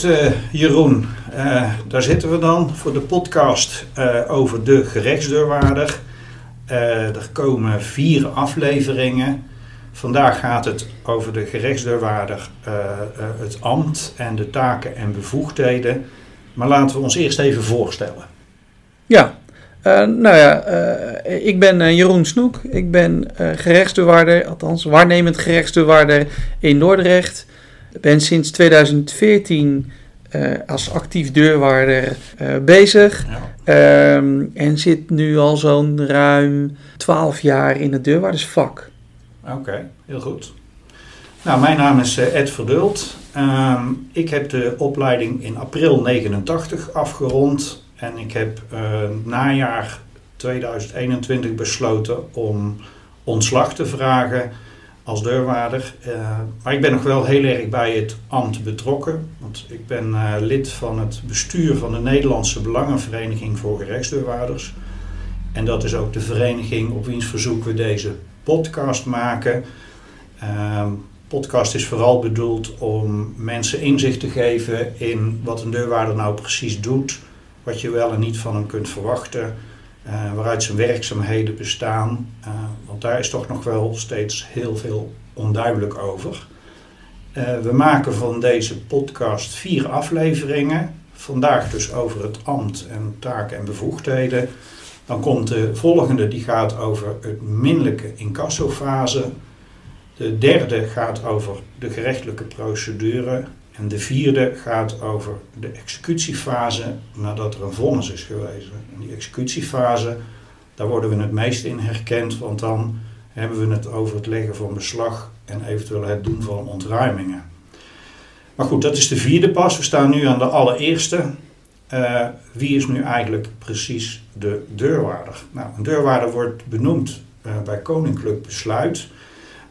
goed, uh, Jeroen. Uh, daar zitten we dan voor de podcast uh, over de gerechtsdeurwaarder. er komen vier afleveringen. Vandaag gaat het over de gerechtsdeurwaarder, het ambt en de taken en bevoegdheden. Maar laten we ons eerst even voorstellen. Ja, nou ja, ik ben Jeroen Snoek. Ik ben gerechtsdeurwaarder, althans waarnemend gerechtsdeurwaarder in Dordrecht ben sinds 2014 uh, eh, als actief deurwaarder uh, bezig. Ja. Um, en zit nu al zo'n ruim 12 jaar in het deurwaardersvak. Oké, heel goed. Nou, mijn naam is uh, Ed Verdult. Um, ik heb de opleiding in april 89 afgerond. En ik heb najaar 2021 besloten om ontslag te vragen als deurwaarder. Uh, maar ik ben nog wel heel erg bij het ambt betrokken. Want ik ben uh, lid van het bestuur van de Nederlandse Belangenvereniging voor Gerechtsdeurwaarders. En dat is ook de vereniging op wiens verzoek we deze podcast maken. Uh, podcast is vooral bedoeld om mensen inzicht te geven in wat een deurwaarder nou precies doet. Wat je wel en niet van hem kunt verwachten. Uh, waaruit zijn werkzaamheden bestaan. Uh, want daar is toch nog wel steeds heel veel onduidelijk over. Uh, we maken van deze podcast vier afleveringen. Vandaag dus over het ambt en taken en bevoegdheden. Dan komt de volgende, die gaat over het minlijke incassofase. De derde gaat over de gerechtelijke procedure. En de vierde gaat over de executiefase nadat er een vonnis is geweest. En die executiefase, daar worden we het meest in herkend, want dan hebben we het over het leggen van beslag en eventueel het doen van ontruimingen. Maar goed, dat is de vierde pas. We staan nu aan de allereerste. Uh, wie is nu eigenlijk precies de deurwaarder? Nou, een deurwaarder wordt benoemd uh, bij koninklijk besluit.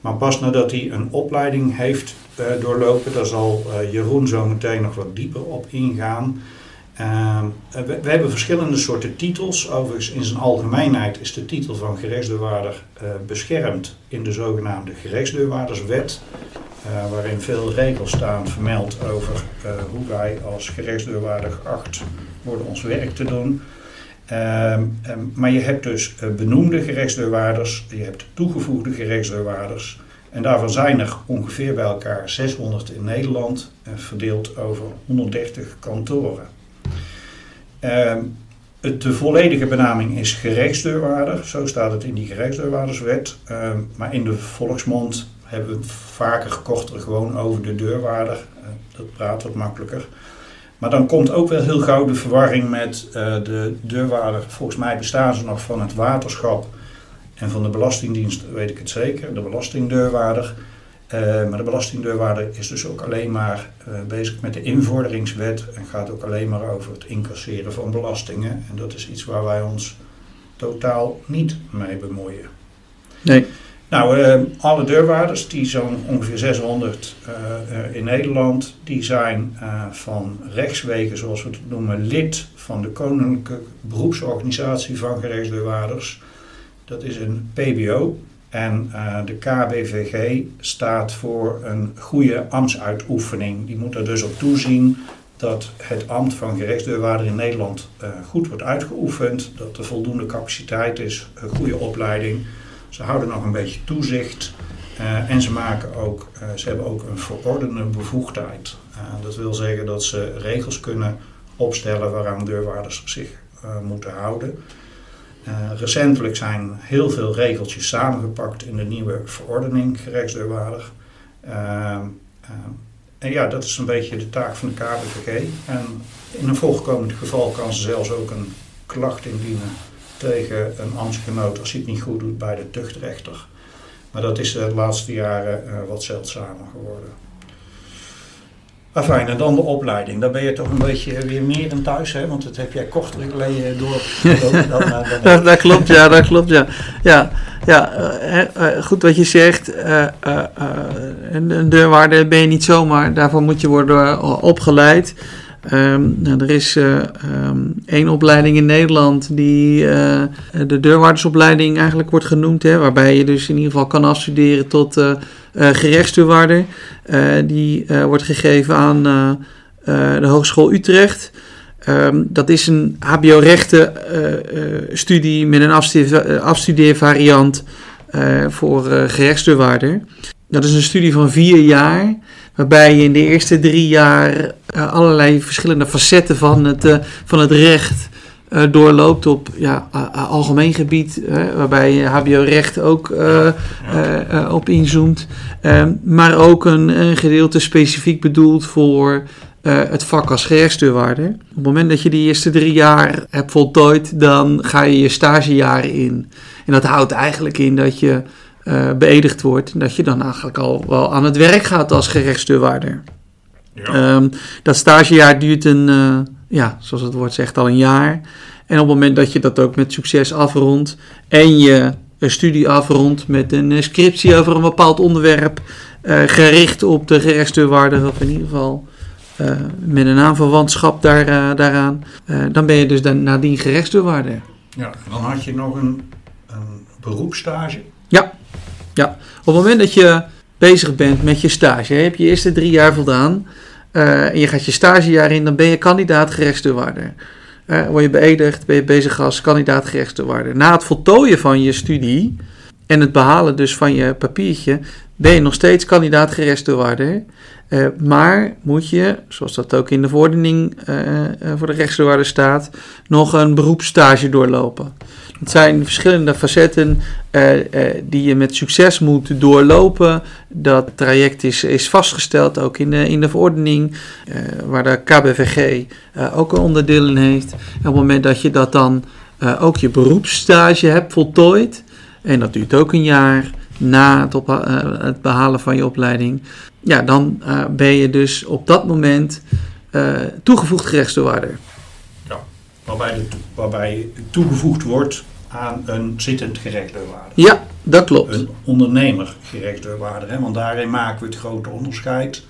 Maar pas nadat hij een opleiding heeft doorlopen, daar zal uh, Jeroen zo meteen nog wat dieper op ingaan. Uh, we, we, hebben verschillende soorten titels. Overigens, in zijn algemeenheid is de titel van gerechtsdeurwaarder beschermd in de zogenaamde gerechtsdeurwaarderswet. waarin veel regels staan vermeld over hoe wij als gerechtsdeurwaarder geacht worden ons werk te doen. Ehm, ehm, maar je hebt dus benoemde gerechtsdeurwaarders, je hebt toegevoegde gerechtsdeurwaarders. En daarvan zijn er ongeveer bij elkaar 600 in Nederland, uh, verdeeld over 130 kantoren. Ehm, de volledige benaming is gerechtsdeurwaarder, zo staat het in die gerechtsdeurwaarderswet. maar in de volksmond hebben we het vaker korter gewoon over de deurwaarder. Uh, dat praat wat makkelijker. Maar dan komt ook wel heel gauw de verwarring met uh, de deurwaarder. Volgens mij bestaan ze nog van het waterschap en van de Belastingdienst, weet ik het zeker, de belastingdeurwaarder. Uh, maar de belastingdeurwaarder is dus ook alleen maar uh, bezig met de invorderingswet en gaat ook alleen maar over het incasseren van belastingen. En dat is iets waar wij ons totaal niet mee bemoeien. Nee. Nou, uh, alle deurwaarders, die zo'n ongeveer 600 uh, uh, in Nederland, die zijn van rechtswegen, zoals we het noemen, lid van de Koninklijke Beroepsorganisatie van Gerechtsdeurwaarders. Dat is een PBO. En de KBVG staat voor een goede ambtsuitoefening. Die moet er dus op toezien dat het ambt van gerechtsdeurwaarder in Nederland goed wordt uitgeoefend, dat er voldoende capaciteit is, een goede opleiding ze houden nog een beetje toezicht uh, en ze, maken ook, ze hebben ook een verordende bevoegdheid. Dat wil zeggen dat ze regels kunnen opstellen waaraan deurwaarders zich moeten houden. Recentelijk zijn heel veel regeltjes samengepakt in de nieuwe verordening gerechtsdeurwaarder. en ja, dat is een beetje de taak van de KBVG. En in een voorkomend geval kan ze zelfs ook een klacht indienen tegen een ambtsgenoot als hij het niet goed doet bij de tuchtrechter. Maar dat is de laatste jaren uh, wat zeldzamer geworden. Fijn, en dan de opleiding. Daar ben je toch een beetje weer meer in thuis, hè? want dat heb jij korter geleden door. dan, dan, dan dat, klopt, ja, dat klopt, ja. Ja, ja uh, goed wat je zegt. Uh, een deurwaarde ben je niet zomaar, daarvoor moet je worden opgeleid. Um, nou, er is um, één opleiding in Nederland die de deurwaardersopleiding eigenlijk wordt genoemd, hè, waarbij je dus in ieder geval kan afstuderen tot uh, die wordt gegeven aan de Hogeschool Utrecht. Ehm, dat is een HBO-rechten studie met een afstudeervariant voor gerechtsdeurwaarder. Dat is een studie van vier jaar, waarbij je in de eerste drie jaar allerlei verschillende facetten van het, van het recht doorloopt op ja, algemeen gebied, waarbij HBO-recht ook uh, uh, op inzoomt. Ehm, maar ook een, een, gedeelte specifiek bedoeld voor het vak als gerechtsdeurwaarder. Op het moment dat je die eerste drie jaar hebt voltooid, dan ga je je stagejaar in. En dat houdt eigenlijk in dat je beëdigd wordt en dat je dan eigenlijk al wel aan het werk gaat als gerechtsdeurwaarder. Ja. Um, dat stagejaar duurt een ja, zoals het woord zegt, al een jaar. En op het moment dat je dat ook met succes afrondt en je een studie afrondt met een eh, scriptie over een bepaald onderwerp, uh, gericht op de gerechtsdeurwaarder, of in ieder geval uh, met een aanverwantschap daar, uh, daaraan, dan ben je dus dan nadien gerechtsdeurwaarder. Ja, en dan had je nog een, een beroepsstage. Ja, ja, op het moment dat je bezig bent met je stage, heb je eerste drie jaar voldaan. Uh, en je gaat je stagejaar in, dan ben je kandidaat gerechtsdeurwaarder. Uh, word je beëdigd, ben je bezig als kandidaat gerechtsdeurwaarder. Na het voltooien van je studie en het behalen dus van je papiertje, ben je nog steeds kandidaat gerechtsdeurwaarder. Uh, maar moet je, zoals dat ook in de verordening voor de rechtsdeurwaarder staat, nog een beroepsstage doorlopen. Het zijn verschillende facetten uh, uh, die je met succes moet doorlopen. Dat traject is, is vastgesteld ook in de, in de verordening, uh, waar de KBVG ook een onderdeel in heeft. En op het moment dat je dat dan ook je beroepsstage hebt voltooid, en dat duurt ook een jaar na het, behalen van je opleiding, ja, dan ben je dus op dat moment toegevoegd gerechtsdeurwaarder waarbij, de, waarbij toegevoegd wordt aan een zittend gerechtsdeurwaarder. Ja, dat klopt. Een ondernemer gerechtsdeurwaarder. Hè? Want daarin maken we het grote onderscheid.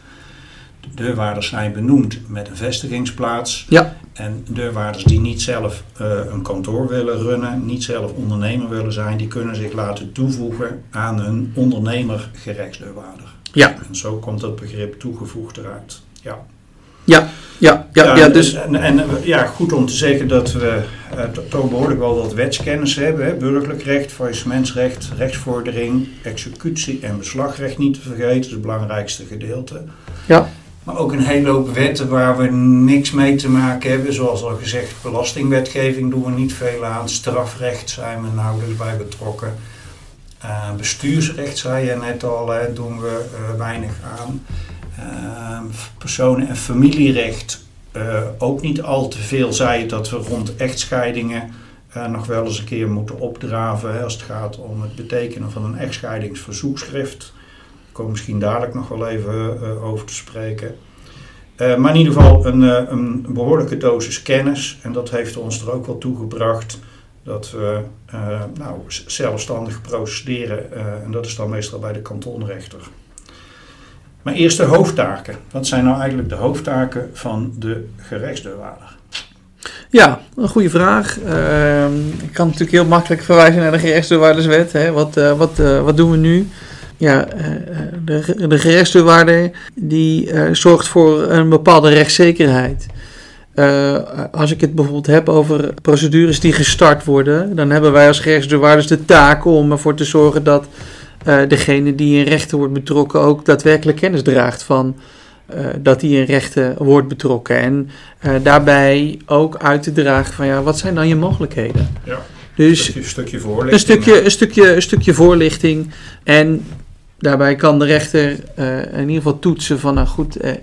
De deurwaarders zijn benoemd met een vestigingsplaats. Ja. En deurwaarders die niet zelf uh, een kantoor willen runnen, niet zelf ondernemer willen zijn, die kunnen zich laten toevoegen aan een ondernemer gerechtsdeurwaarder. Ja. En zo komt dat begrip toegevoegd eruit. Ja. Ja, ja, ja, ja, dus... En, en, ja, goed om te zeggen dat we uh, toch behoorlijk wel wat wetskennis hebben. Hè? Burgerlijk recht, faillissementsrecht, rechtsvordering, executie en beslagrecht niet te vergeten. Dat is het belangrijkste gedeelte. Ja. Maar ook een hele hoop wetten waar we niks mee te maken hebben. Zoals al gezegd, belastingwetgeving doen we niet veel aan. Strafrecht zijn we nauwelijks bij betrokken. Uh, bestuursrecht, zei je net al, hè, doen we uh, weinig aan. Uh, personen- en familierecht uh, ook niet al te veel. Zei dat we rond echtscheidingen uh, nog wel eens een keer moeten opdraven. Hè, als het gaat om het betekenen van een echtscheidingsverzoekschrift. Komen misschien dadelijk nog wel even over te spreken. maar in ieder geval een, een, behoorlijke dosis kennis. En dat heeft ons er ook wel toegebracht dat we nou, zelfstandig procederen. en dat is dan meestal bij de kantonrechter. Maar eerst de hoofdtaken. Wat zijn nou eigenlijk de hoofdtaken van de gerechtsdeurwaarder? Ja, een goede vraag. Uh, ik kan natuurlijk heel makkelijk verwijzen naar de gerechtsdeurwaarderswet. Hè. Wat, uh, wat, uh, wat doen we nu? Ja, uh, de, de gerechtsdeurwaarder die zorgt voor een bepaalde rechtszekerheid. als ik het bijvoorbeeld heb over procedures die gestart worden, dan hebben wij als gerechtsdeurwaarders de taak om ervoor te zorgen dat uh, degene die in rechten wordt betrokken ook daadwerkelijk kennis draagt van uh, dat hij in rechten wordt betrokken. En uh, daarbij ook uit te dragen van ja, wat zijn dan je mogelijkheden? Ja. Dus een stukje voorlichting. Een stukje, een stukje, een stukje voorlichting. En daarbij kan de rechter uh, in ieder geval toetsen van, nou goed, uh, uh,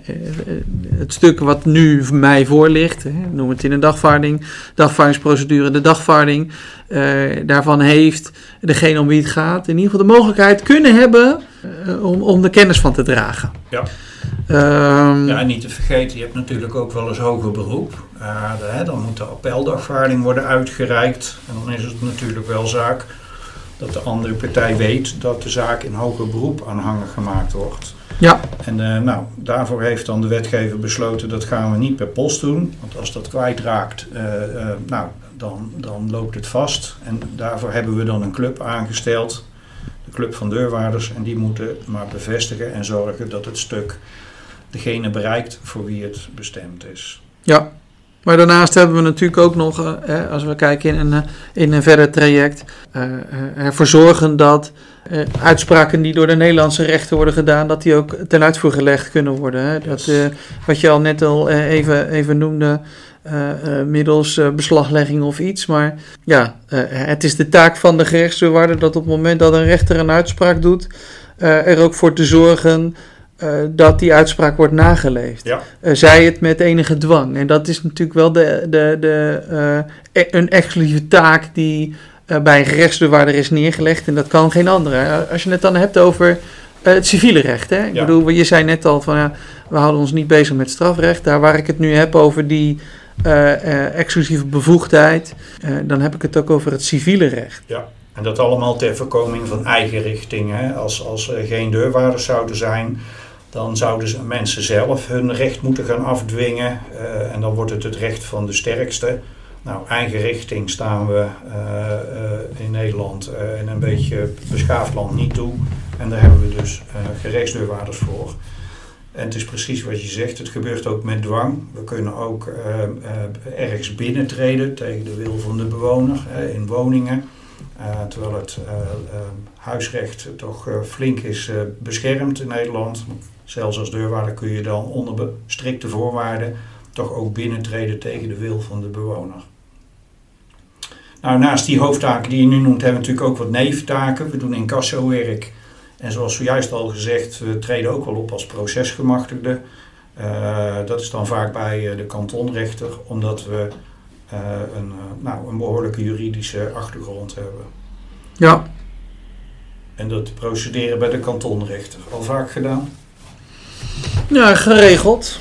het stuk wat nu mij voor ligt, hè, noem het in een dagvaarding, dagvaardingsprocedure, de dagvaarding, daarvan heeft degene om wie het gaat in ieder geval de mogelijkheid kunnen hebben om, om de kennis van te dragen. Ja. Um, ja, en niet te vergeten, je hebt natuurlijk ook wel eens hoger beroep. De, dan moet de appeldagvaarding worden uitgereikt. En dan is het natuurlijk wel zaak dat de andere partij weet dat de zaak in hoger beroep aanhangig gemaakt wordt. Ja. En uh, nou, daarvoor heeft dan de wetgever besloten dat gaan we niet per post doen. Want als dat kwijtraakt, uh, uh, nou, dan, dan loopt het vast. En daarvoor hebben we dan een club aangesteld. De club van deurwaarders. En die moeten maar bevestigen en zorgen dat het stuk degene bereikt voor wie het bestemd is. Ja, maar daarnaast hebben we natuurlijk ook nog, eh, als we kijken in een, in een verder traject, uh, ervoor zorgen dat uitspraken die door de Nederlandse rechter worden gedaan, dat die ook ten uitvoer gelegd kunnen worden. Hè? Dat, wat je al net al even, even noemde, middels beslaglegging of iets. Maar ja, het is de taak van de gerechtsdeurwaarder dat op het moment dat een rechter een uitspraak doet, er ook voor te zorgen uh, dat die uitspraak wordt nageleefd. Ja. Uh, zij het met enige dwang. En dat is natuurlijk wel de, de, de, uh, een exclusieve taak die bij een gerechtsdeurwaarder is neergelegd. En dat kan geen andere. Als je het dan hebt over het civiele recht. Hè? Ik ja. bedoel, je zei net al van ja, we houden ons niet bezig met strafrecht. Daar waar ik het nu heb over die exclusieve bevoegdheid, dan heb ik het ook over het civiele recht. Ja. En dat allemaal ter voorkoming van eigen richtingen. Als, als er geen deurwaarders zouden zijn, dan zouden mensen zelf hun recht moeten gaan afdwingen. Uh, en dan wordt het het recht van de sterkste. Nou, eigen richting staan we uh, uh, in Nederland in een beetje beschaafd land niet toe. En daar hebben we dus gerechtsdeurwaarders voor. En het is precies wat je zegt, het gebeurt ook met dwang. We kunnen ook ergens binnentreden tegen de wil van de bewoner in woningen. terwijl het huisrecht toch flink is beschermd in Nederland. Zelfs als deurwaarder kun je dan onder strikte voorwaarden toch ook binnentreden tegen de wil van de bewoner. Nou, naast die hoofdtaken die je nu noemt, hebben we natuurlijk ook wat neventaken. We doen incasso-werk. En zoals zojuist al gezegd, we treden ook wel op als procesgemachtigde. Uh, dat is dan vaak bij uh, de kantonrechter, omdat we uh, een, nou, een behoorlijke juridische achtergrond hebben. Ja. En dat procederen bij de kantonrechter. Al vaak gedaan? Ja, geregeld.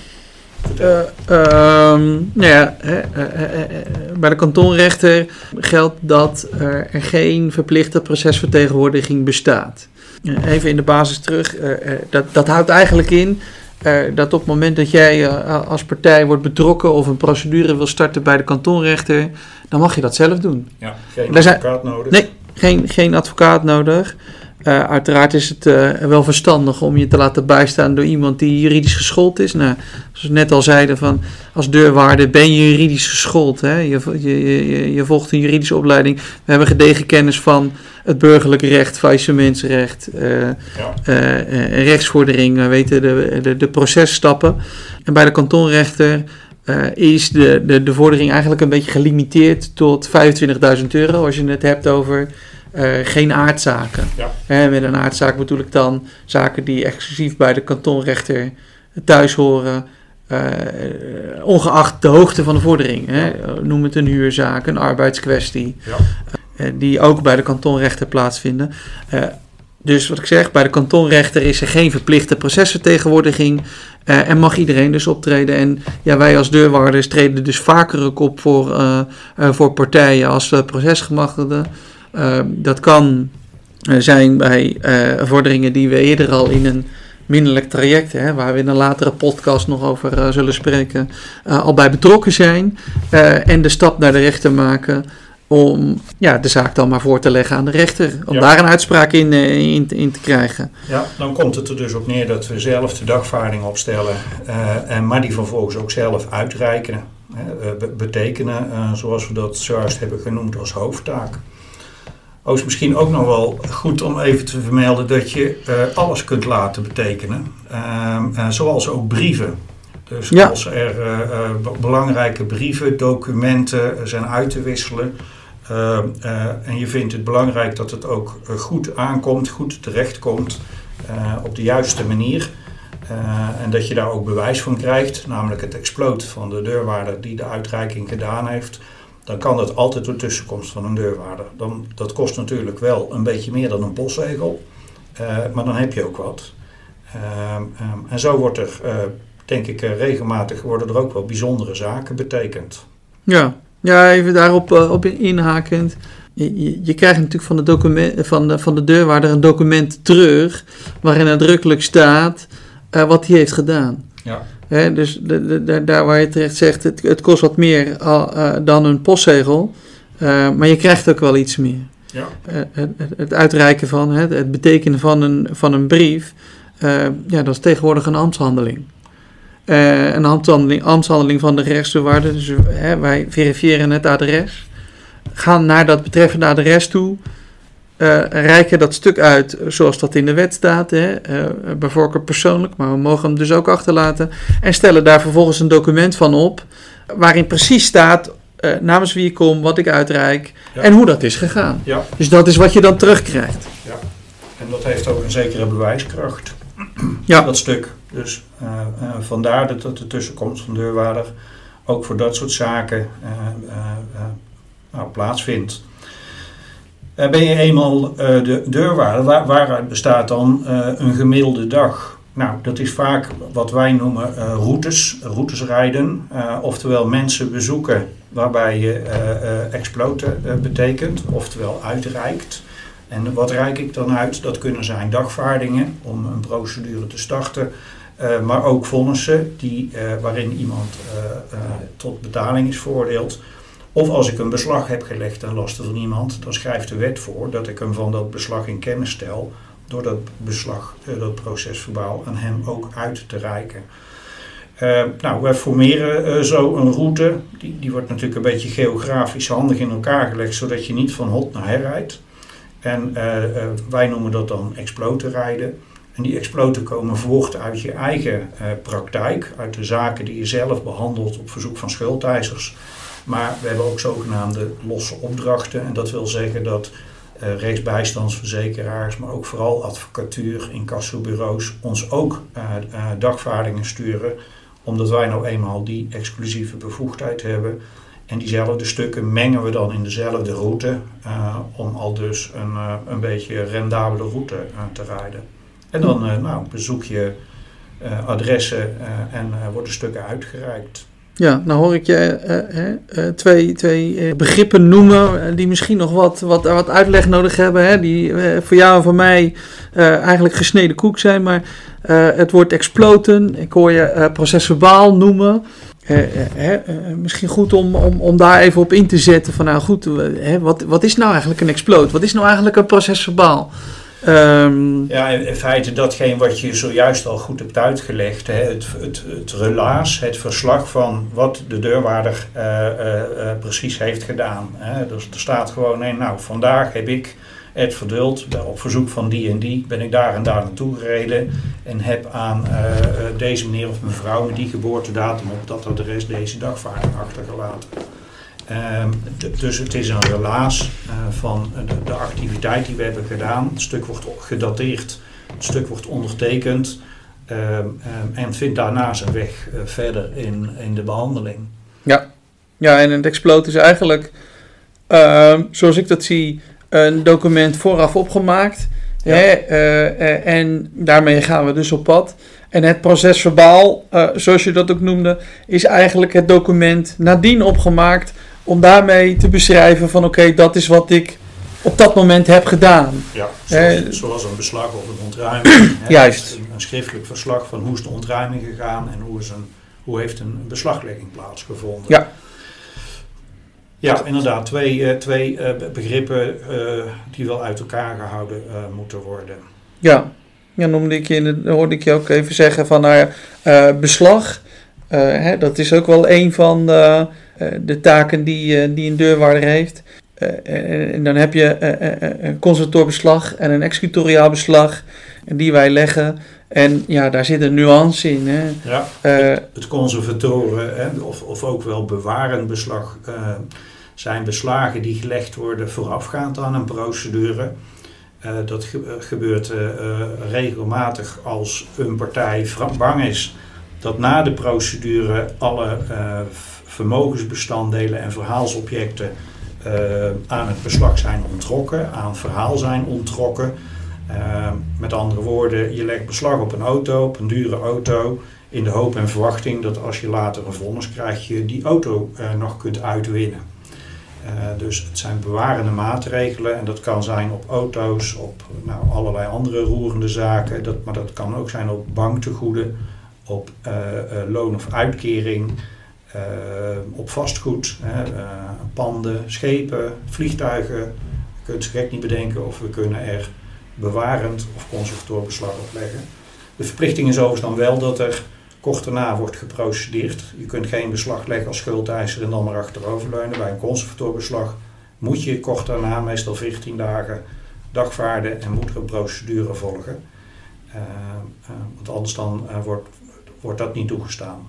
Uh, nou ja, uh, bij de kantonrechter geldt dat er geen verplichte procesvertegenwoordiging bestaat. even in de basis terug. dat, dat houdt eigenlijk in dat op het moment dat jij als partij wordt betrokken of een procedure wil starten bij de kantonrechter, dan mag je dat zelf doen. Ja, geen advocaat nodig. Nee, geen, geen advocaat nodig. Uh, uiteraard is het uh, wel verstandig om je te laten bijstaan door iemand die juridisch geschoold is. Nou, zoals we net al zeiden, van, als deurwaarder ben je juridisch geschoold. Hè? Je, je, je, je, volgt een juridische opleiding. We hebben gedegen kennis van het burgerlijk recht, faillissementsrecht, uh, ja. rechtsvordering. We weten de, de, de processtappen. En bij de kantonrechter is de, de, de vordering eigenlijk een beetje gelimiteerd tot 25.000 euro. Als je het hebt over uh, geen aardzaken. Ja. met een aardzaak bedoel ik dan zaken die exclusief bij de kantonrechter thuis horen. Uh, ongeacht de hoogte van de vordering. Hè. Noem het een huurzaak, een arbeidskwestie. Ja. Uh, die ook bij de kantonrechter plaatsvinden. dus wat ik zeg, bij de kantonrechter is er geen verplichte procesvertegenwoordiging. en mag iedereen dus optreden. En ja, wij als deurwaarders treden dus vaker op voor, voor partijen als procesgemachtigden. Uh, dat kan uh, zijn bij uh, vorderingen die we eerder al in een minderlijk traject, hè, waar we in een latere podcast nog over zullen spreken, al bij betrokken zijn. en de stap naar de rechter maken om ja, de zaak dan maar voor te leggen aan de rechter. Om Ja. daar een uitspraak in, in, in te krijgen. Ja, dan komt het er dus op neer dat we zelf de dagvaarding opstellen, eh, en, maar die vervolgens ook zelf uitreiken, eh, betekenen, eh, zoals we dat zojuist hebben genoemd als hoofdtaak. Oh, is misschien ook nog wel goed om even te vermelden dat je eh, alles kunt laten betekenen, Ehm, eh, zoals ook brieven. Dus Ja. als er eh, be- belangrijke brieven, documenten zijn uit te wisselen, en je vindt het belangrijk dat het ook goed aankomt, goed terechtkomt, op de juiste manier. En dat je daar ook bewijs van krijgt, namelijk het exploot van de deurwaarder die de uitreiking gedaan heeft. Dan kan dat altijd door tussenkomst van een deurwaarder. Dan, dat kost natuurlijk wel een beetje meer dan een postzegel, eh, maar dan heb je ook wat. Ehm, ehm, en zo wordt er, eh, denk ik, eh, regelmatig worden er ook wel bijzondere zaken betekend. Ja, ja even daarop op inhakend. Je, je, je krijgt natuurlijk van de, document, van, de, van de deurwaarder een document terug waarin nadrukkelijk staat wat hij heeft gedaan. Ja. Hè, dus de, de, daar waar je terecht zegt, het, het kost wat meer al, eh, dan een postzegel, eh, maar je krijgt ook wel iets meer. Ja. Eh, het, het, uitreiken van, het, het betekenen van een, van een brief, ja, dat is tegenwoordig een ambtshandeling. een ambtshandeling, ambtshandeling van de gerechtsdeurwaarder. Dus hè, wij verifiëren het adres. Gaan naar dat betreffende adres toe. Uh, reiken dat stuk uit zoals dat in de wet staat. Hè, uh, bij voorkeur persoonlijk, maar we mogen hem dus ook achterlaten. En stellen daar vervolgens een document van op. Waarin precies staat uh, namens wie ik kom, wat ik uitreik ja. en hoe dat is gegaan. Ja. Dus dat is wat je dan terugkrijgt. Ja, en dat heeft ook een zekere bewijskracht. Ja. Dat stuk. Dus vandaar dat, dat de tussenkomst van deurwaarder ook voor dat soort zaken nou, plaatsvindt. Ben je eenmaal de deurwaarder, waar, waaruit bestaat dan een gemiddelde dag? Nou, dat is vaak wat wij noemen uh, routes, routes rijden. Oftewel mensen bezoeken waarbij je exploten betekent, oftewel uitreikt. En wat reik ik dan uit? Dat kunnen zijn dagvaardingen om een procedure te starten. maar ook vonnissen die, waarin iemand tot betaling is veroordeeld. Of als ik een beslag heb gelegd ten laste van iemand, dan schrijft de wet voor dat ik hem van dat beslag in kennis stel door dat beslag, uh, dat procesverbaal, aan hem ook uit te reiken. Uh, nou, wij formeren uh, zo een route. Die, die wordt natuurlijk een beetje geografisch handig in elkaar gelegd, zodat je niet van hot naar her rijdt. En wij noemen dat dan exploten rijden. En die exploten komen voort uit je eigen praktijk, uit de zaken die je zelf behandelt op verzoek van schuldeisers. Maar we hebben ook zogenaamde losse opdrachten. En dat wil zeggen dat uh, rechtsbijstandsverzekeraars, maar ook vooral advocatuur, incassobureaus ons ook uh, uh, dagvaardingen sturen, omdat wij nou eenmaal die exclusieve bevoegdheid hebben. En diezelfde stukken mengen we dan in dezelfde route om al dus een, een beetje rendabele route te rijden. En dan nou, bezoek je adressen en worden stukken uitgereikt. Ja, nou hoor ik je uh, uh, twee, twee begrippen noemen die misschien nog wat, wat, wat uitleg nodig hebben. Hè, die voor jou en voor mij eigenlijk gesneden koek zijn. Maar het woord exploten, ik hoor je procesverbaal noemen. misschien goed om, om, om daar even op in te zetten van nou goed, wat, wat is nou eigenlijk een exploot? Wat is nou eigenlijk een procesverbaal? Um, ja, in feite datgene wat je zojuist al goed hebt uitgelegd. Hè, het, het, het relaas, het verslag van wat de deurwaarder uh, uh, uh, precies heeft gedaan. Hè. Dus er staat gewoon, in, nou vandaag heb ik het verduld, op verzoek van die en die ben ik daar en daar naartoe gereden. En heb aan deze meneer of mevrouw met die geboortedatum op dat adres deze dagvaarding achtergelaten. Uh, dus het is een relaas uh, van de, de, activiteit die we hebben gedaan. Het stuk wordt gedateerd, het stuk wordt ondertekend uh, en vindt daarna zijn weg eh, verder in, in de behandeling. Ja. ja, en het exploot is eigenlijk, ehm, zoals ik dat zie, een document vooraf opgemaakt. Ja. Hè, eh, en daarmee gaan we dus op pad. En het procesverbaal, zoals je dat ook noemde, is eigenlijk het document nadien opgemaakt om daarmee te beschrijven van oké, dat is wat ik op dat moment heb gedaan. Ja, zoals, eh, zoals een beslag of een ontruiming. Juist. Een, een, schriftelijk verslag van hoe is de ontruiming gegaan en hoe, is een, hoe heeft een beslaglegging plaatsgevonden. Ja. Ja, inderdaad. Twee, uh, twee uh, begrippen uh, die wel uit elkaar gehouden moeten worden. Ja, ja noemde ik je, hoorde ik je ook even zeggen van nou beslag. Hè, dat is ook wel een van de eh, de taken die, eh, die een deurwaarder heeft. Eh, en dan heb je een conservatorbeslag en een executoriaal beslag die wij leggen. En ja, daar zit een nuance in. Hè. Ja, het, het conservatoren hè, of, of ook wel bewarend beslag zijn beslagen die gelegd worden voorafgaand aan een procedure. Uh, dat ge gebeurt uh, regelmatig als een partij bang is dat na de procedure alle vermogensbestanddelen en verhaalsobjecten uh, aan het beslag zijn ontrokken, aan verhaal zijn ontrokken. Uh, met andere woorden, je legt beslag op een auto, op een dure auto, in de hoop en verwachting dat als je later een vonnis krijgt, je die auto uh, nog kunt uitwinnen. dus het zijn bewarende maatregelen en dat kan zijn op auto's, op nou, allerlei andere roerende zaken, dat, maar dat kan ook zijn op banktegoeden, op loon of uitkering. Uh, op vastgoed, hè, uh, panden, schepen, vliegtuigen. Je kunt het gek niet bedenken of we kunnen er bewarend of conservatorbeslag op leggen. De verplichting is overigens dan wel dat er Kort daarna wordt geprocedeerd. Je kunt geen beslag leggen als schuldeiser en dan maar achteroverleunen. Bij een conservatorbeslag moet je kort daarna, meestal 14 dagen, dagvaarden en moet er een procedure volgen. Uh, want anders dan wordt, wordt dat niet toegestaan.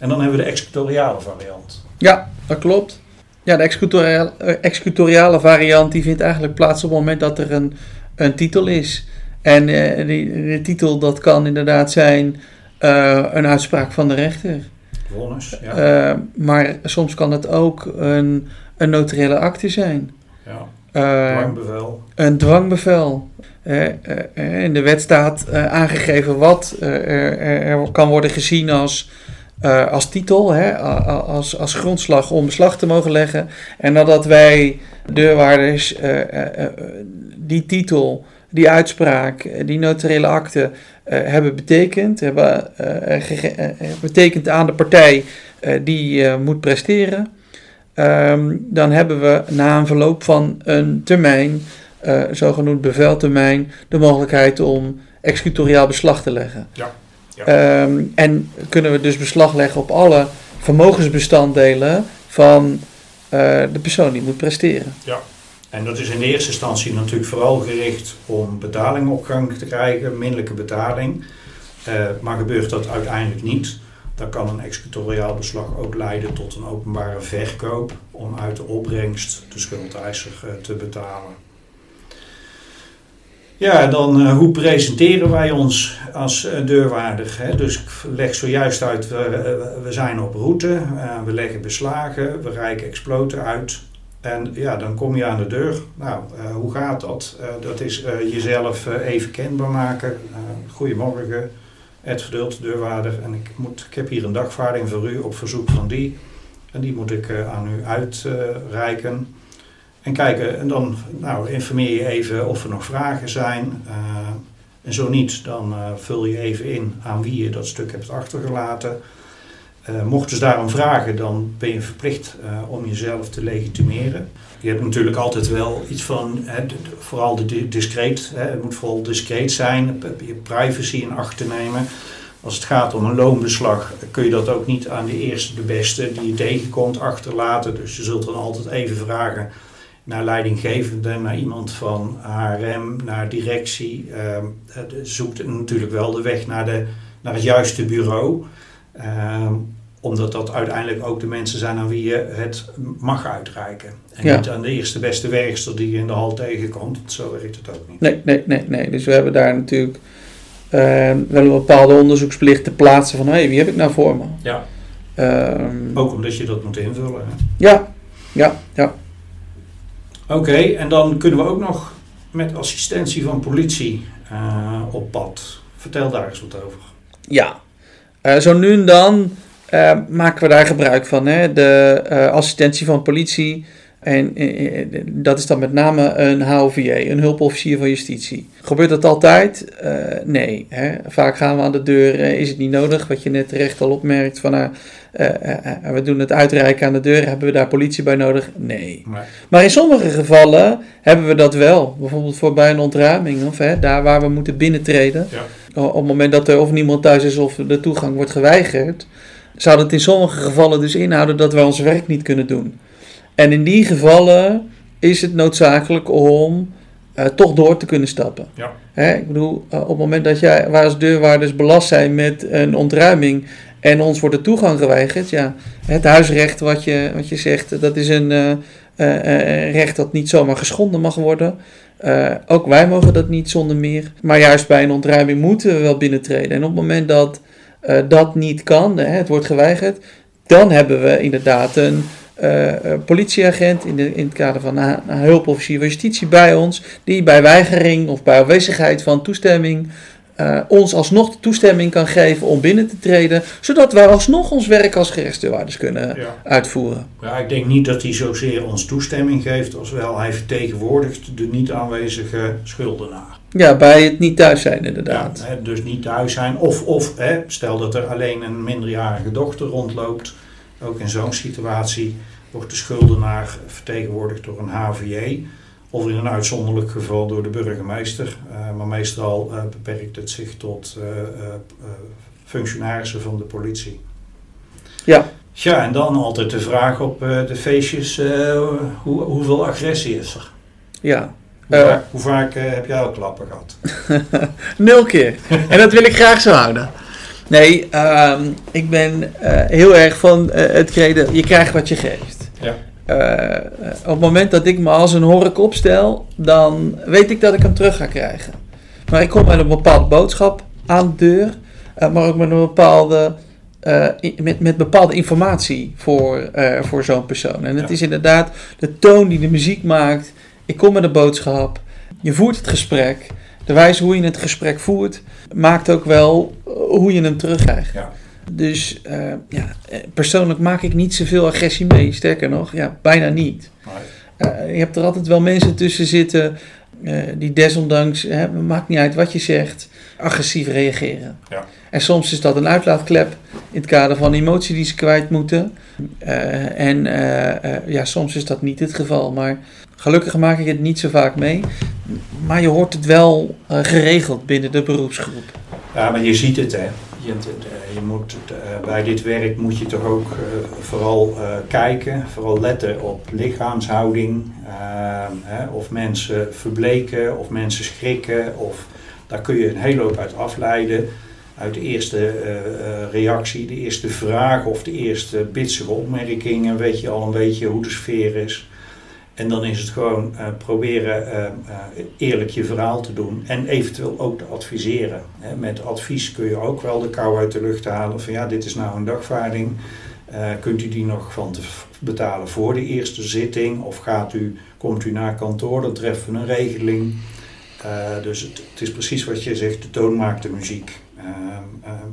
En dan hebben we de executoriale variant. Ja, dat klopt. Ja, de executoriale, executoriale variant die vindt eigenlijk plaats op het moment dat er een, een titel is. En die, de titel dat kan inderdaad zijn een uitspraak van de rechter. Vonnis, ja. maar soms kan het ook een, een notariële akte zijn. Ja. Dwangbevel. Een dwangbevel. In de wet staat aangegeven wat er, er, kan worden gezien als, als titel, hè, als, als grondslag om beslag te mogen leggen. En nadat wij deurwaarders die titel, die uitspraak, die notariële akte hebben betekend, hebben betekend aan de partij die moet presteren Um, dan hebben we na een verloop van een termijn, uh, zogenoemd beveltermijn, de mogelijkheid om executoriaal beslag te leggen. Ja. Ja. Um, en kunnen we dus beslag leggen op alle vermogensbestanddelen van uh, de persoon die moet presteren. Ja, en dat is in eerste instantie natuurlijk vooral gericht om betaling op gang te krijgen, minderlijke betaling. Uh, maar gebeurt dat uiteindelijk niet, dan kan een executoriaal beslag ook leiden tot een openbare verkoop om uit de opbrengst de schuldeiser eh, te betalen. Ja, dan uh, hoe presenteren wij ons als uh, deurwaarder? Hè? Dus ik leg zojuist uit, we, we zijn op route, we leggen beslagen, we reiken exploten uit. En ja, dan kom je aan de deur. Nou, hoe gaat dat? dat is jezelf even kenbaar maken. goedemorgen, Ed Verdult, deurwaarder. En ik, moet, ik heb hier een dagvaarding voor u op verzoek van die. En die moet ik aan u uitreiken. En kijken, en dan nou, informeer je even of er nog vragen zijn. Uh, en zo niet, dan uh, vul je even in aan wie je dat stuk hebt achtergelaten. mochten ze daarom vragen, dan ben je verplicht om jezelf te legitimeren. Je hebt natuurlijk altijd wel iets van, hè, vooral de discreet, hè, het moet vooral discreet zijn, je privacy in acht te nemen. Als het gaat om een loonbeslag kun je dat ook niet aan de eerste, de beste die je tegenkomt achterlaten. Dus je zult dan altijd even vragen naar leidinggevende, naar iemand van HRM, naar directie. Uh, zoekt natuurlijk wel de weg naar, de, naar het juiste bureau. Uh, omdat dat uiteindelijk ook de mensen zijn aan wie je het mag uitreiken. En niet aan de eerste beste werkster die je in de hal tegenkomt. Zo werkt het ook niet. Nee, nee, nee. nee. Dus we hebben daar natuurlijk uh, wel een bepaalde onderzoeksplicht te plaatsen van... hé, hey, wie heb ik nou voor me? Ja. Ook omdat je dat moet invullen. Hè? Ja, ja, ja. Oké, en dan kunnen we ook nog met assistentie van politie uh, op pad. Vertel daar eens wat over. Ja, uh, zo nu en dan uh, maken we daar gebruik van. Hè? De assistentie van politie. En uh, dat is dan met name een HOVJ, een hulpofficier van justitie. Gebeurt dat altijd? nee. Hè? Vaak gaan we aan de deur, is het niet nodig, wat je net terecht al opmerkt. Van, we doen het uitreiken aan de deur, hebben we daar politie bij nodig? Nee. nee. Maar in sommige gevallen hebben we dat wel. Bijvoorbeeld voor bij een ontruiming, of hè, daar waar we moeten binnentreden. Ja. Op het moment dat er of niemand thuis is of de toegang wordt geweigerd zou dat in sommige gevallen dus inhouden dat wij ons werk niet kunnen doen. En in die gevallen is het noodzakelijk om uh, toch door te kunnen stappen. Ja. Hè, ik bedoel, uh, op het moment dat jij, waar als deurwaarders belast zijn met een ontruiming en ons wordt de toegang geweigerd, ja, het huisrecht wat je, wat je zegt, dat is een uh, recht dat niet zomaar geschonden mag worden. ook wij mogen dat niet zonder meer. Maar juist bij een ontruiming moeten we wel binnentreden. En op het moment dat dat niet kan, hè, het wordt geweigerd, dan hebben we inderdaad een uh, politieagent in, de, in het kader van een, een hulpofficier van justitie bij ons, die bij weigering of bij afwezigheid van toestemming uh, ons alsnog de toestemming kan geven om binnen te treden, zodat wij alsnog ons werk als gerechtsdeurwaarders kunnen ja. uitvoeren. Ja, ik denk niet dat hij zozeer ons toestemming geeft, als wel hij vertegenwoordigt de niet aanwezige schuldenaar. Ja, bij het niet thuis zijn inderdaad. Ja, dus niet thuis zijn. Of, of hè, stel dat er alleen een minderjarige dochter rondloopt. Ook in zo'n situatie wordt de schuldenaar vertegenwoordigd door een HVJ. Of in een uitzonderlijk geval door de burgemeester. Uh, maar meestal uh, beperkt het zich tot uh, functionarissen van de politie. Ja. Ja, en dan altijd de vraag op de feestjes, hoe, hoeveel agressie is er? Ja. Hoe vaak, hoe vaak heb jij al klappen gehad? Nul keer. en dat wil ik graag zo houden. Nee, uh, ik ben heel erg van het creden, je krijgt wat je geeft. Ja. op het moment dat ik me als een hork opstel, dan weet ik dat ik hem terug ga krijgen. Maar ik kom met een bepaalde boodschap aan de deur, maar ook met een bepaalde met, met bepaalde informatie voor, voor zo'n persoon. En het ja. is inderdaad de toon die de muziek maakt. Ik kom met een boodschap. Je voert het gesprek. De wijze hoe je het gesprek voert, maakt ook wel hoe je hem terugkrijgt. Ja. Dus uh, ja, persoonlijk maak ik niet zoveel agressie mee. Sterker nog, ja, bijna niet. Je hebt er altijd wel mensen tussen zitten die desondanks, hè, maakt niet uit wat je zegt, agressief reageren. Ja. En soms is dat een uitlaatklep in het kader van emotie die ze kwijt moeten. En ja, soms is dat niet het geval. Maar gelukkig maak ik het niet zo vaak mee. Maar je hoort het wel geregeld binnen de beroepsgroep. Ja, maar je ziet het hè. Je, je moet, bij dit werk moet je toch ook vooral kijken, vooral letten op lichaamshouding. Hè, of mensen verbleken, of mensen schrikken. Of, daar kun je een hele hoop uit afleiden uit de eerste reactie, de eerste vraag of de eerste bitsige opmerkingen weet je al een beetje hoe de sfeer is. En dan is het gewoon uh, proberen eerlijk je verhaal te doen en eventueel ook te adviseren. Met advies kun je ook wel de kou uit de lucht halen van ja, dit is nou een dagvaarding. kunt u die nog van te betalen voor de eerste zitting? Of gaat u, komt u naar kantoor, dan treffen we een regeling. dus het, het is precies wat je zegt, de toon maakt de muziek.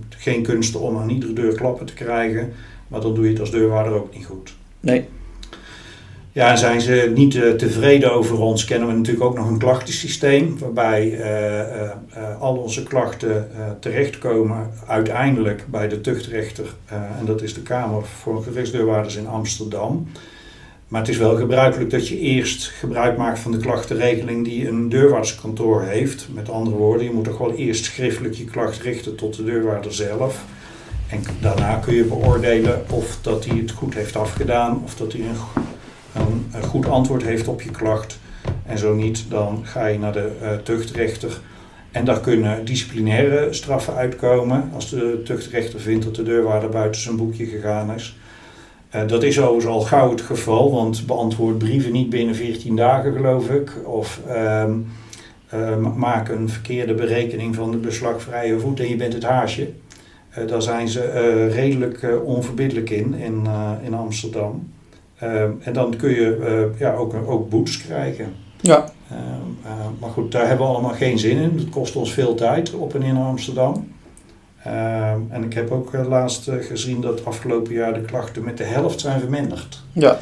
Geen kunsten om aan iedere deur klappen te krijgen, maar dan doe je het als deurwaarder ook niet goed. Nee. Ja, zijn ze niet uh, tevreden over ons, kennen we natuurlijk ook nog een klachtensysteem, waarbij al onze klachten terechtkomen uiteindelijk bij de tuchtrechter, en dat is de Kamer voor Gerechtsdeurwaarders in Amsterdam. Maar het is wel gebruikelijk dat je eerst gebruik maakt van de klachtenregeling die een deurwaarderskantoor heeft. Met andere woorden, je moet toch wel eerst schriftelijk je klacht richten tot de deurwaarder zelf. En daarna kun je beoordelen of dat hij het goed heeft afgedaan, of dat hij een, een, een goed antwoord heeft op je klacht. En zo niet, dan ga je naar de uh, tuchtrechter. En daar kunnen disciplinaire straffen uitkomen als de tuchtrechter vindt dat de deurwaarder buiten zijn boekje gegaan is. Uh, dat is overigens al gauw het geval, want beantwoord brieven niet binnen 14 dagen, geloof ik. Of uh, uh, maak een verkeerde berekening van de beslagvrije voet en je bent het haasje. Uh, daar zijn ze redelijk onverbiddelijk in, in, in Amsterdam. Ehm, en dan kun je ja, ook, ook boetes krijgen. Ja. maar goed, daar hebben we allemaal geen zin in. Het kost ons veel tijd op en in Amsterdam. Uh, en ik heb ook uh, laatst gezien dat afgelopen jaar de klachten met de helft zijn verminderd. Ja.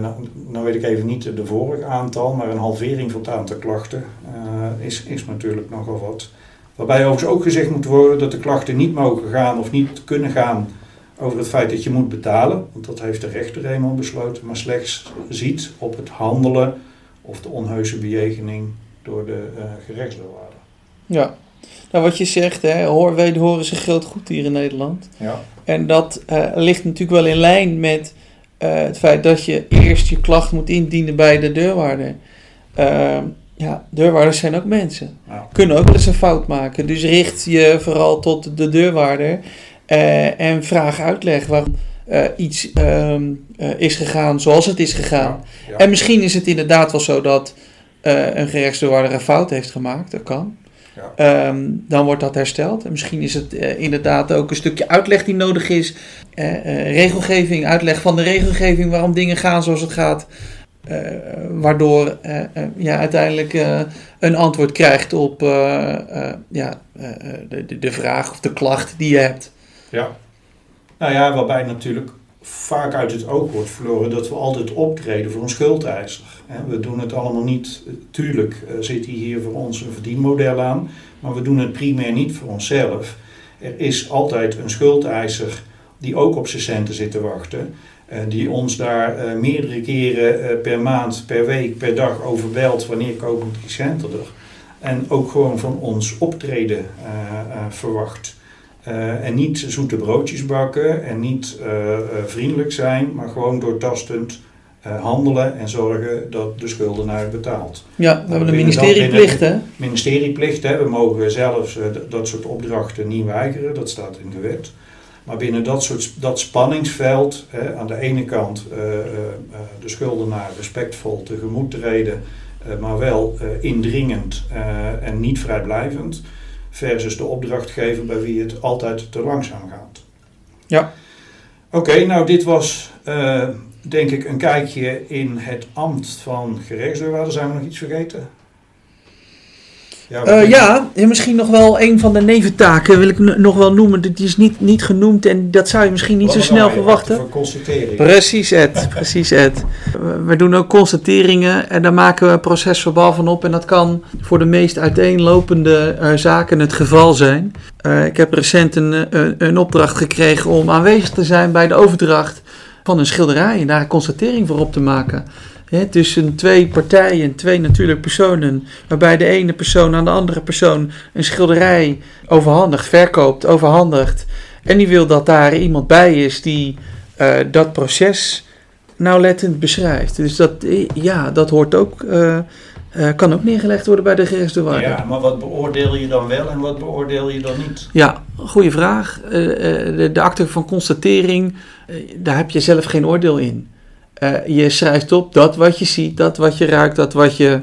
nou, nou weet ik even niet de vorige aantal, maar een halvering van het aantal klachten is, is natuurlijk nogal wat. Waarbij overigens ook gezegd moet worden dat de klachten niet mogen gaan of niet kunnen gaan over het feit dat je moet betalen. Want dat heeft de rechter eenmaal besloten, maar slechts ziet op het handelen of de onheuse bejegening door de gerechtsdeurwaarder. Ja. Nou, wat je zegt, hè, hoor, wederhoren is een groot goed hier in Nederland. Ja. En dat uh, ligt natuurlijk wel in lijn met uh, het feit dat je eerst je klacht moet indienen bij de deurwaarder. Uh, ja, deurwaarders zijn ook mensen. Ja. Kunnen ook wel eens een fout maken. Dus richt je vooral tot de deurwaarder en vraag uitleg waarom iets um, is gegaan zoals het is gegaan. Ja. Ja. En misschien is het inderdaad wel zo dat een gerechtsdeurwaarder een fout heeft gemaakt. Dat kan. Ja. Um, dan wordt dat hersteld. En misschien is het uh, inderdaad ook een stukje uitleg die nodig is. Uh, uh, regelgeving, uitleg van de regelgeving waarom dingen gaan zoals het gaat. waardoor ja, uiteindelijk een antwoord krijgt op ja, de, de vraag of de klacht die je hebt. Ja. Nou ja, waarbij natuurlijk vaak uit het oog wordt verloren dat we altijd optreden voor een schuldeiser. We doen het allemaal niet, tuurlijk zit hier voor ons een verdienmodel aan, maar we doen het primair niet voor onszelf. Er is altijd een schuldeiser die ook op zijn centen zit te wachten, die ons daar meerdere keren per maand, per week, per dag over belt wanneer komen die centen er. En ook gewoon van ons optreden verwacht. En niet zoete broodjes bakken en niet vriendelijk zijn, maar gewoon doortastend handelen en zorgen dat de schuldenaar betaalt. Ja, we hebben een ministerieplicht hè? Ministerieplicht, hè. We mogen zelfs dat soort opdrachten niet weigeren, dat staat in de wet. Maar binnen dat, soort, dat spanningsveld, hè, aan de ene kant de schuldenaar respectvol tegemoet treden, maar wel indringend en niet vrijblijvend, versus de opdrachtgever bij wie het altijd te langzaam gaat. Ja. Oké, nou dit was denk ik een kijkje in het ambt van gerechtsdeurwaarder. Zijn we nog iets vergeten? Ja, uh, ja, misschien nog wel een van de neventaken wil ik nog wel noemen. Die is niet, niet genoemd en dat zou je misschien niet zo snel verwachten. Voor constatering. Precies, Ed. precies, Ed. We doen ook constateringen en daar maken we een procesverbaal van op. En dat kan voor de meest uiteenlopende uh, zaken het geval zijn. Uh, ik heb recent een, een, een opdracht gekregen om aanwezig te zijn bij de overdracht van een schilderij en daar een constatering voor op te maken tussen twee partijen, twee natuurlijke personen, waarbij de ene persoon aan de andere persoon een schilderij overhandigt, verkoopt, overhandigt. En die wil dat daar iemand bij is die uh, dat proces nauwlettend beschrijft. Dus dat, eh, ja, dat hoort ook, uh, uh, kan ook neergelegd worden bij de gerechtsdeurwaarder. Ja, maar wat beoordeel je dan wel en wat beoordeel je dan niet? Ja, goede vraag. de, de akte van constatering, daar heb je zelf geen oordeel in. Uh, je schrijft op dat wat je ziet, dat wat je ruikt, dat wat je.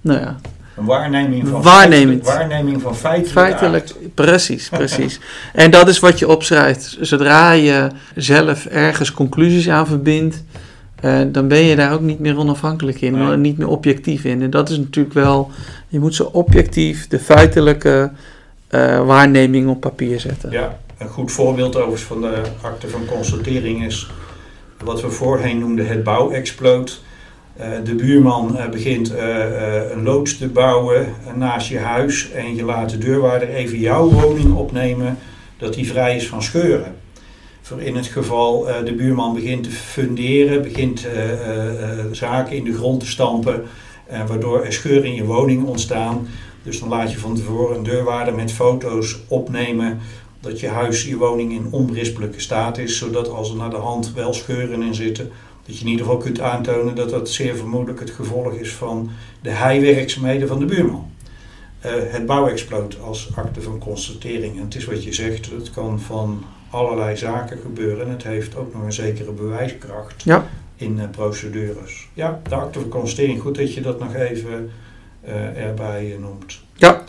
Nou ja. Een waarneming van waarneming. waarneming van feitelijk. Feitelijk, precies, precies. en dat is wat je opschrijft. Zodra je zelf ergens conclusies aan verbindt, uh, dan ben je daar ook niet meer onafhankelijk in, nee. niet meer objectief in. En dat is natuurlijk wel, je moet zo objectief de feitelijke uh, waarneming op papier zetten. Ja, een goed voorbeeld overigens van de akte van constatering is wat we voorheen noemden het bouwexploot. Uh, de buurman uh, begint uh, een loods te bouwen naast je huis en je laat de deurwaarder even jouw woning opnemen dat die vrij is van scheuren. Voor in het geval de buurman begint te funderen, begint zaken in de grond te stampen, waardoor er scheuren in je woning ontstaan. Dus dan laat je van tevoren een deurwaarder met foto's opnemen dat je huis, je woning in onberispelijke staat is, zodat als er naar de hand wel scheuren in zitten, dat je in ieder geval kunt aantonen dat dat zeer vermoedelijk het gevolg is van de heiwerkzaamheden van de buurman. Uh, het bouwexploot als akte van constatering. En het is wat je zegt, het kan van allerlei zaken gebeuren. Het heeft ook nog een zekere bewijskracht ja. in uh, procedures. Ja, de akte van constatering, goed dat je dat nog even uh, erbij noemt. Ja.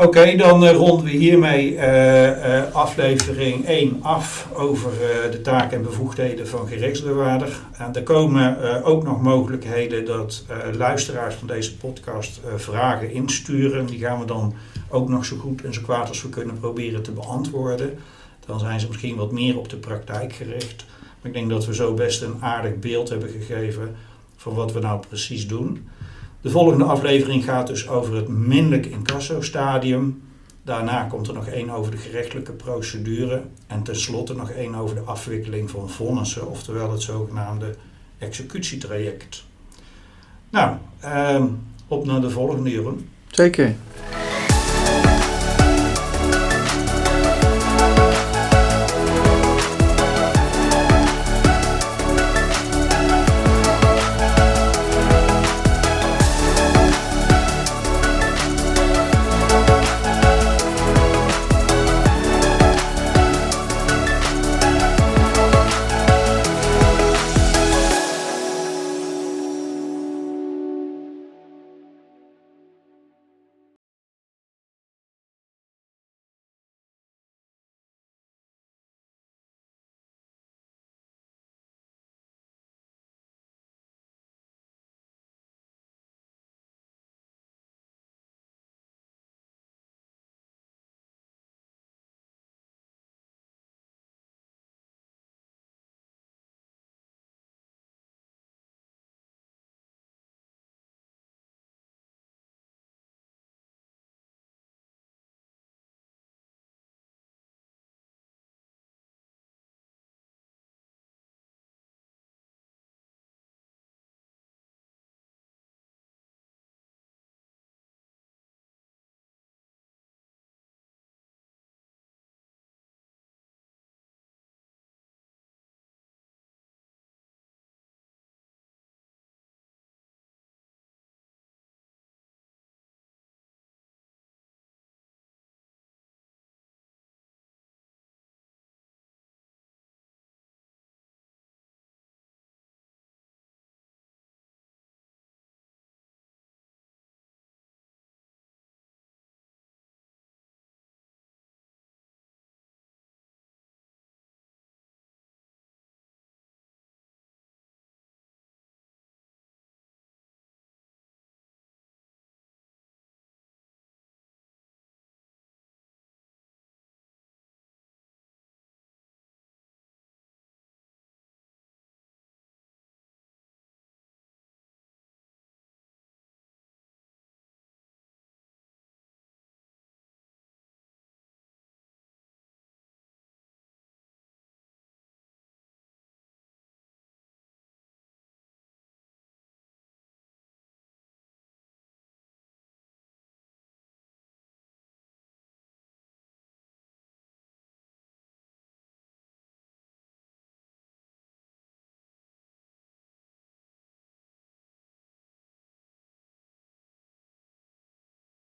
Oké, dan uh, ronden we hiermee uh, uh, aflevering 1 af over de taken en bevoegdheden van gerechtsdeurwaarder. En er komen ook nog mogelijkheden dat luisteraars van deze podcast vragen insturen. Die gaan we dan ook nog zo goed en zo kwaad als we kunnen proberen te beantwoorden. Dan zijn ze misschien wat meer op de praktijk gericht. Maar ik denk dat we zo best een aardig beeld hebben gegeven van wat we nou precies doen. De volgende aflevering gaat dus over het minderlijk incasso-stadium. Daarna komt er nog één over de gerechtelijke procedure. En tenslotte nog één over de afwikkeling van vonnissen, oftewel het zogenaamde executietraject. Nou, eh, op naar de volgende, Jeroen. Zeker.